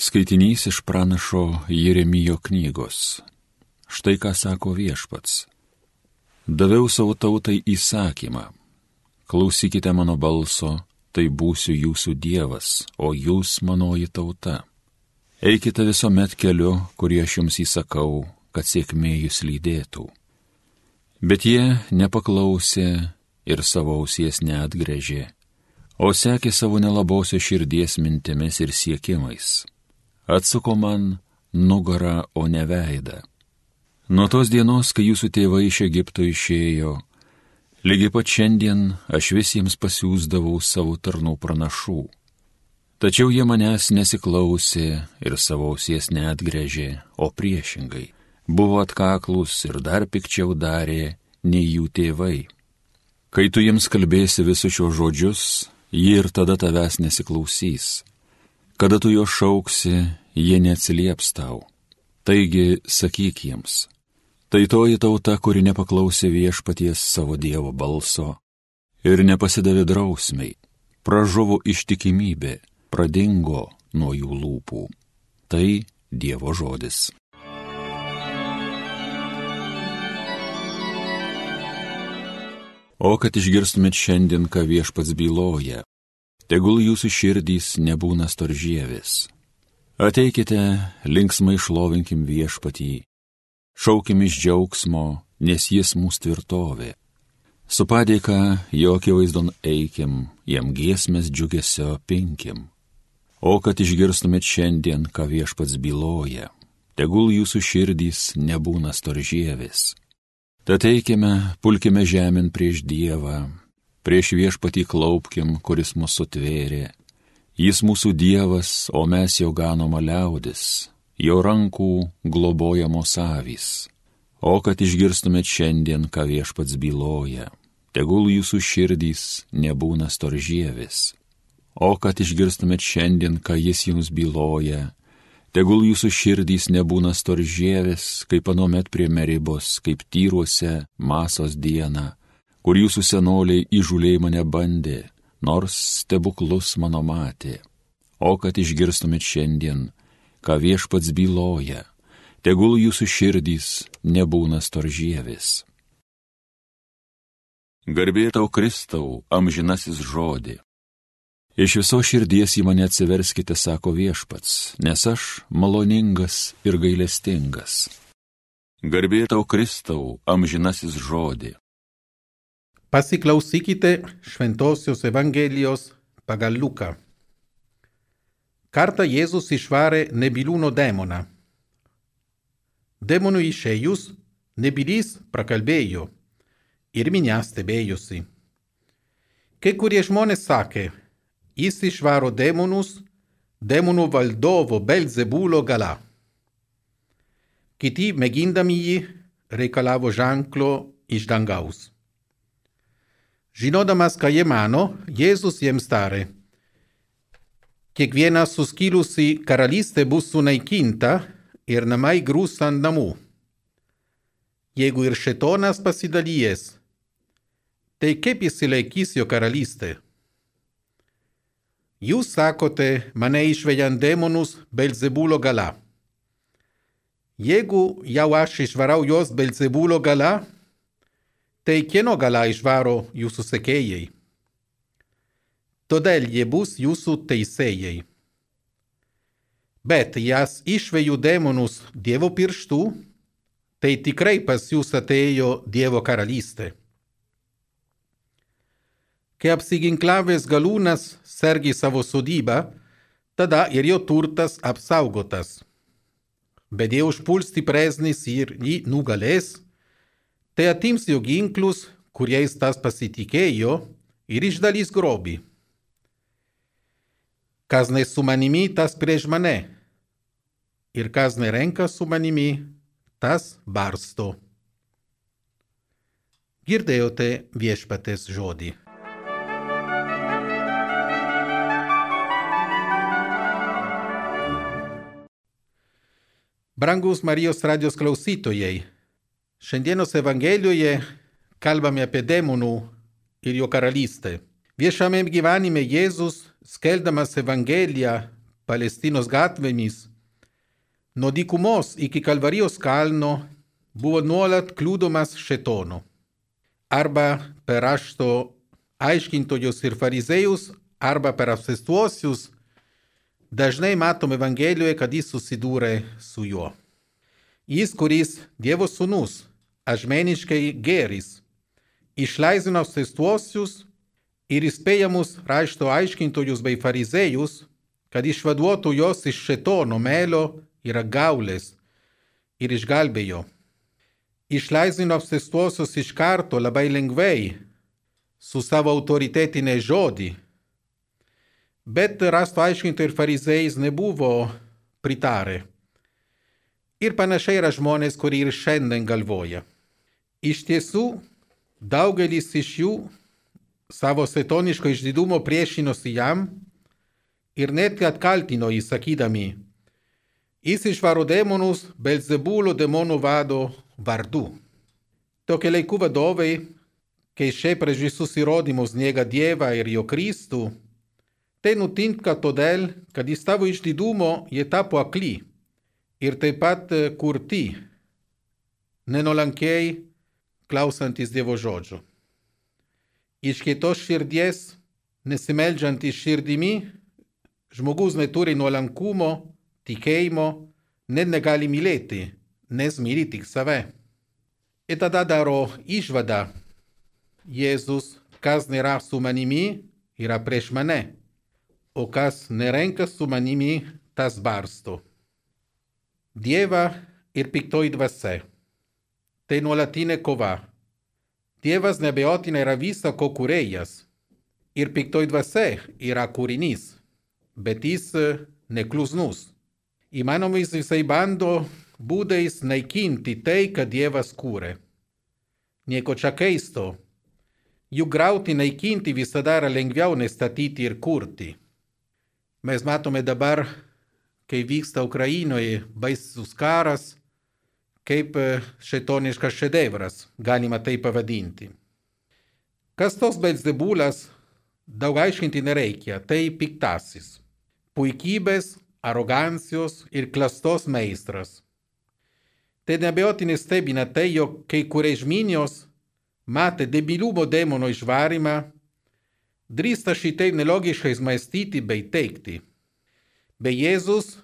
Skaitinys iš pranašo Jeremijo knygos. Štai ką sako viešpats. Daviau savo tautai įsakymą. Klausykite mano balso, tai būsiu jūsų dievas, o jūs manoji tauta. Eikite visuomet keliu, kurį aš jums įsakau, kad sėkmė jūs lydėtų. Bet jie nepaklausė ir savo ausies neatgrėžė, o sekė savo nelabosios širdies mintimis ir siekimais atsuko man nugarą, o ne veidą. Nuo tos dienos, kai jūsų tėvai iš Egipto išėjo, lygiai pat šiandien aš visiems pasiūsdavau savo tarnų pranašų. Tačiau jie manęs nesiklausė ir savo ausies neatgrėžė, o priešingai buvo atkaklus ir dar pikčiau darė nei jų tėvai. Kai tu jiems kalbėsi visus šios žodžius, jie ir tada tavęs nesiklausys. Kada tu jo šauksi, jie neatsilieps tau. Taigi sakyk jiems, tai toji tauta, kuri nepaklausė viešpaties savo Dievo balso ir nepasidavė drausmiai, pražuvo ištikimybė, pradingo nuo jų lūpų. Tai Dievo žodis. O kad išgirstumėt šiandien, ką viešpats byloja, tegul jūsų širdys nebūna storžėvis. Ateikite, linksmai šlovinkim viešpatį, šaukim iš džiaugsmo, nes jis mūsų tvirtovė. Su padėka jo akivaizdon eikim, jam giesmės džiugesio pinkim. O kad išgirstumėt šiandien, ką viešpats byloja, tegul jūsų širdys nebūna storžėvis. Tad eikime, pulkime žemėn prieš Dievą, prieš viešpatį klaupkim, kuris mūsų tvėrė. Jis mūsų Dievas, o mes jo ganoma liaudis, jo rankų globojamos avys. O kad išgirstumėt šiandien, ką viešpats byloja, tegul jūsų širdys nebūna storžėvis. O kad išgirstumėt šiandien, ką jis jums byloja, tegul jūsų širdys nebūna storžėvis, kaip anomet prie meribos, kaip tyruose masos dieną kur jūsų senoliai įžuliai mane bandė, nors stebuklus mano matė. O kad išgirstumėt šiandien, ką viešpats byloja, tegul jūsų širdys nebūna storžėvis. Garbėtau Kristau, amžinasis žodį. Iš viso širdies į mane atsiverskite, sako viešpats, nes aš maloningas ir gailestingas. Garbėtau Kristau, amžinasis žodį. Pasiklausykite Šventosios Evangelijos pagal Luką. Kartą Jėzus išvarė nebiliūno demoną. Demonui išėjus, nebylys prakalbėjo ir minia stebėjosi. Kai kurie žmonės sakė, jis išvaro demonus demonų valdovo Belzebulo gala. Kiti mėgindami jį reikalavo ženklo iš dangaus. Žinodamas, ką jie mano, Jėzus jiems tarė. Kiekviena suskilusi karalystė bus sunaikinta ir namai grūs ant namų. Jeigu ir šetonas pasidalijęs, tai kaip įsilaikys jo karalystė? Jūs sakote, mane išvejant demonus Belzebulo gala. Jeigu jau aš išvarau juos Belzebulo gala, tai kieno gala išvaro jūsų sekėjai? Todėl jie bus jūsų teisėjai. Bet jas išveju demonus Dievo pirštų, tai tikrai pas jūs atėjo Dievo karalystė. Kai apsiginklavęs galūnas sergi savo sodybą, tada ir jo turtas apsaugotas. Bet jei užpuls stipresnis ir jį nugalės, tai atims jo ginklus, kuriais tas pasitikėjo, ir išdalys grobį. Kas ne su manimi, tas prieš mane, ir kas nerenka su manimi, tas barsto. Girdėjote viešpatės žodį. Brangus Marijos radijos klausytojai, Šiandienos Evangelijoje kalbame apie demonų ir jo karalystę. Viešame gyvenime Jėzus, skeldamas Evangeliją, Palestinos gatvėmis, nuo dykumos iki Kalvarijos kalno buvo nuolat kliūdomas šetono. Arba per rašto aiškintojus ir fariziejus, arba per apsistuosius, dažnai matom Evangelijoje, kad jis susidūrė su juo. Jis, kuris Dievo sūnus, asmeniškai geris, išleisino apsistuosius ir įspėja mus rašto aiškintojus bei fariziejus, kad išvaduotų jos iš šetono melio ir gaulės ir išgelbėjo. Išleisino apsistuosius iš karto labai lengvai, su savo autoritetinė žodį, bet rasto aiškintojai ir fariziejais nebuvo pritarę. Ir panašiai yra žmonės, kurie ir šiandien galvoja. Iš tiesų, daugelis iš jų savo setoniško išdidumo priešinosi jam ir net atkaltino jį sakydami, jis išvaro demonus Belzebulo demonų vado vardu. Tokie laikų vadovai, kai šiaip prieš visus įrodymus nėga Dievą ir jo Kristų, tai nutinka todėl, kad iš tavo išdidumo jie tapo akli ir taip pat kurti, nenolankiai klausantis Dievo žodžio. Iš kitos širdies, nesimeldžiantis širdimi, žmogus neturi nuolankumo, tikėjimo, net negali mylėti, nes myli tik save. Ir tada daro išvadą, Jėzus, kas nėra su manimi, yra prieš mane, o kas nerenka su manimi, tas barsto. Dieva ir piktoji dvasia. Tai nuolatinė kova. Dievas nebejotinai yra visa, ko kūrėjas. Ir piktoji dvasia yra kūrinys, bet jis neklusnus. Įmanoma jisai bando būdais naikinti tai, ką Dievas kūrė. Nieko čia keisto. Juk grauti, naikinti visada yra lengviau nei statyti ir kurti. Mes matome dabar, kai vyksta Ukrainoje baisus karas, kaip šetoniškas šedevras, galima tai pavadinti. Kas tos Belzebulas, daug aiškinti nereikia, tai piktasis. Puikybės, arogancijos ir klastos meistras. Tai nebejotinai stebina tai, jog kai kurie žmonės matė debilumo demono išvarimą, drįsta šitaip nelogiškai mąstyti bei teikti. Bei Jėzus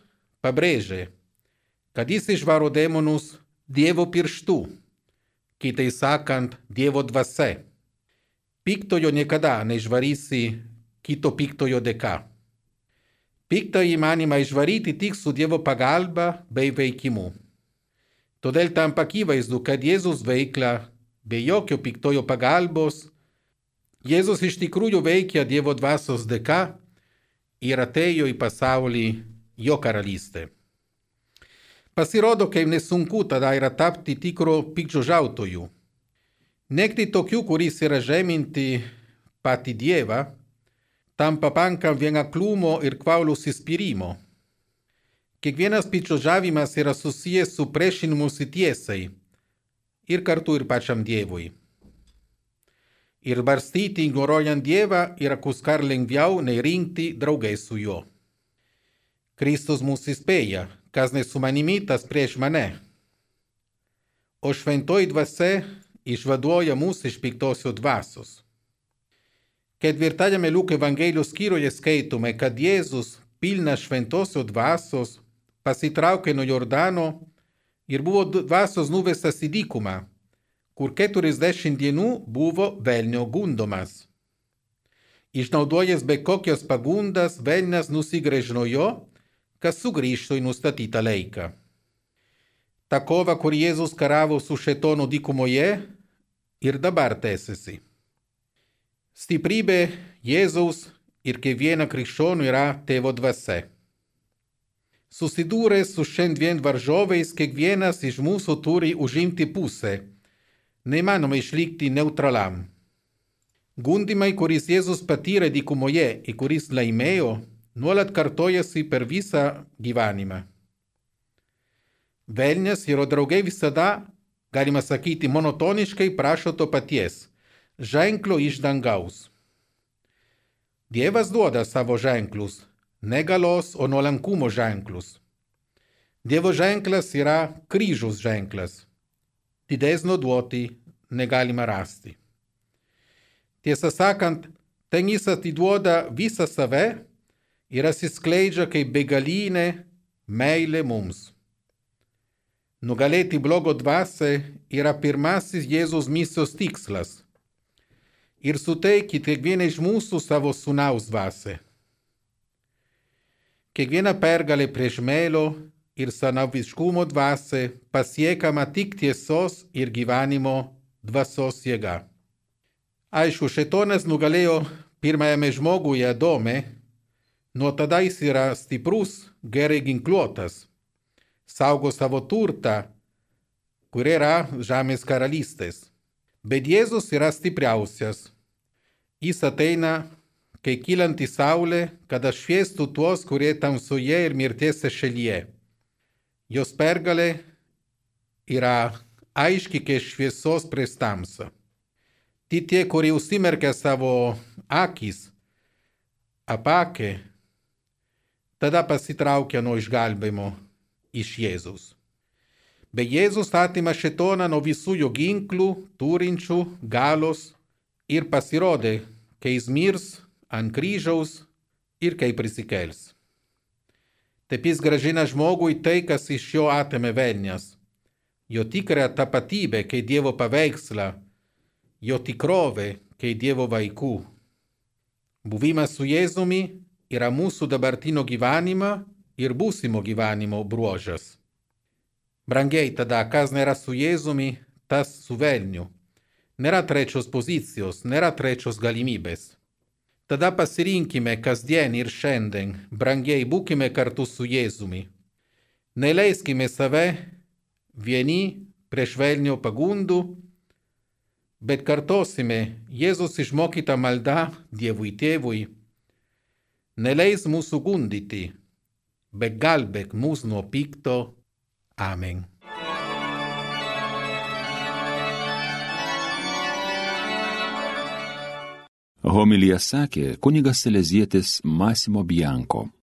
pabrėžė, kad jis išvaro demonus Dievo pirštų, kitai sakant, Dievo dvasia. Piktojo niekada neišvarysi kito piktojo dėka. Piktą įmanymą išvaryti tik su Dievo pagalba bei veikimu. Todėl tampa akivaizdu, kad Jėzus veikla be jokio piktojo pagalbos, Jėzus iš tikrųjų veikia Dievo dvasios dėka ir atėjo į pasaulį jo karalystė. Pasirodo, kaip nesunku tada yra tapti tikro pikdžiožautojų. Nekti tokių, kuris yra žeminti patį Dievą, tam papanka vien aklumo ir kvaulus įspirimo. Kiekvienas pikdžiožavimas yra susijęs su priešinimusi tiesai ir kartu ir pačiam Dievui. Ir barstyti ignoruojant Dievą yra kuskar lengviau nei rinkti draugai su juo. Kristus mus įspėja, kas ne su manimi, tas prieš mane. O šventoji dvasia išvaduoja mus iš piktosios dvasios. Ketvirtajame Liuko Evangelijos skyriuje skaitome, kad Jėzus pilnas šventosios dvasios pasitraukė nuo Jordano ir buvo dvasios nuvestas į dykumą, kur 40 dienų buvo velnio gundomas. Išnaudojęs be kokios pagundas, velnas nusigrėžė nuo jo, kad sugrįžtų į nustatytą laiką. Ta kova, kur Jėzus karavo su šetonu dykumoje, ir dabar tęsiasi. Stiprybė Jėzaus ir kiekvieno krikščionių yra tėvo dvasia. Susidūręs su šiandien varžovais, kiekvienas iš mūsų turi užimti pusę. Neįmanoma išlikti neutralam. Gundimai, kuris Jėzus patyrė dykumoje ir kuris laimėjo, nuolat kartojasi per visą gyvenimą. Velnės ir draugai visada, galima sakyti, monotoniškai prašo to paties - ženklo iš dangaus. Dievas duoda savo ženklus, negalos o nuolankumo ženklus. Dievo ženklas yra kryžiaus ženklas. Didesnio duoti negalima rasti. Tiesą sakant, ten jis atiduoda visą save ir atsiskleidžia kaip begalinė meilė mums. Nugalėti blogo dvasę yra pirmasis Jėzus misijos tikslas. Ir suteikti kiekvienai iš mūsų savo sunaus dvasę. Kiekviena pergalė prieš melo ir sanaviškumo dvasę pasiekama tik tiesos ir gyvenimo dvasos jėga. Aišku, šetonas nugalėjo pirmajame žmoguje Adome, nuo tada jis yra stiprus, gerai ginkluotas saugo savo turtą, kur yra žemės karalystės. Bet Jėzus yra stipriausias. Jis ateina, kai kylanti saulė, kad šviestų tuos, kurie tamsoje ir mirties šalyje. Jos pergalė yra aiški kaip šviesos prieš tamsą. Ti tie, kurie užsimerkia savo akis, apakė, tada pasitraukia nuo išgelbėjimo iš Jėzus. Be Jėzus atima šetoną nuo visų jo ginklų, turinčių galos ir pasirodė, kai jis mirs ant kryžiaus ir kai prisikels. Taip jis gražina žmogui tai, kas iš jo atėmė velnės, jo tikrą tapatybę, kai Dievo paveikslą, jo tikrovę, kai Dievo vaikų. Buvimas su Jėzumi yra mūsų dabartinio gyvenimo ir būsimo gyvenimo bruožas. Brangiai tada, kas nėra su Jėzumi, tas su velniu. Nėra trečios pozicijos, nėra trečios galimybės. Tada pasirinkime kasdien ir šiandien, brangiai būkime kartu su Jėzumi. Neleiskime save vieni prieš velnio pagundų, bet kartosime Jėzus išmokytą maldą Dievui tėvui. Neleis mūsų gundyti, bet gelbėk mus nuo pikto. Amen. Homilija sakė kunigas Selezietis Masimo Bianko.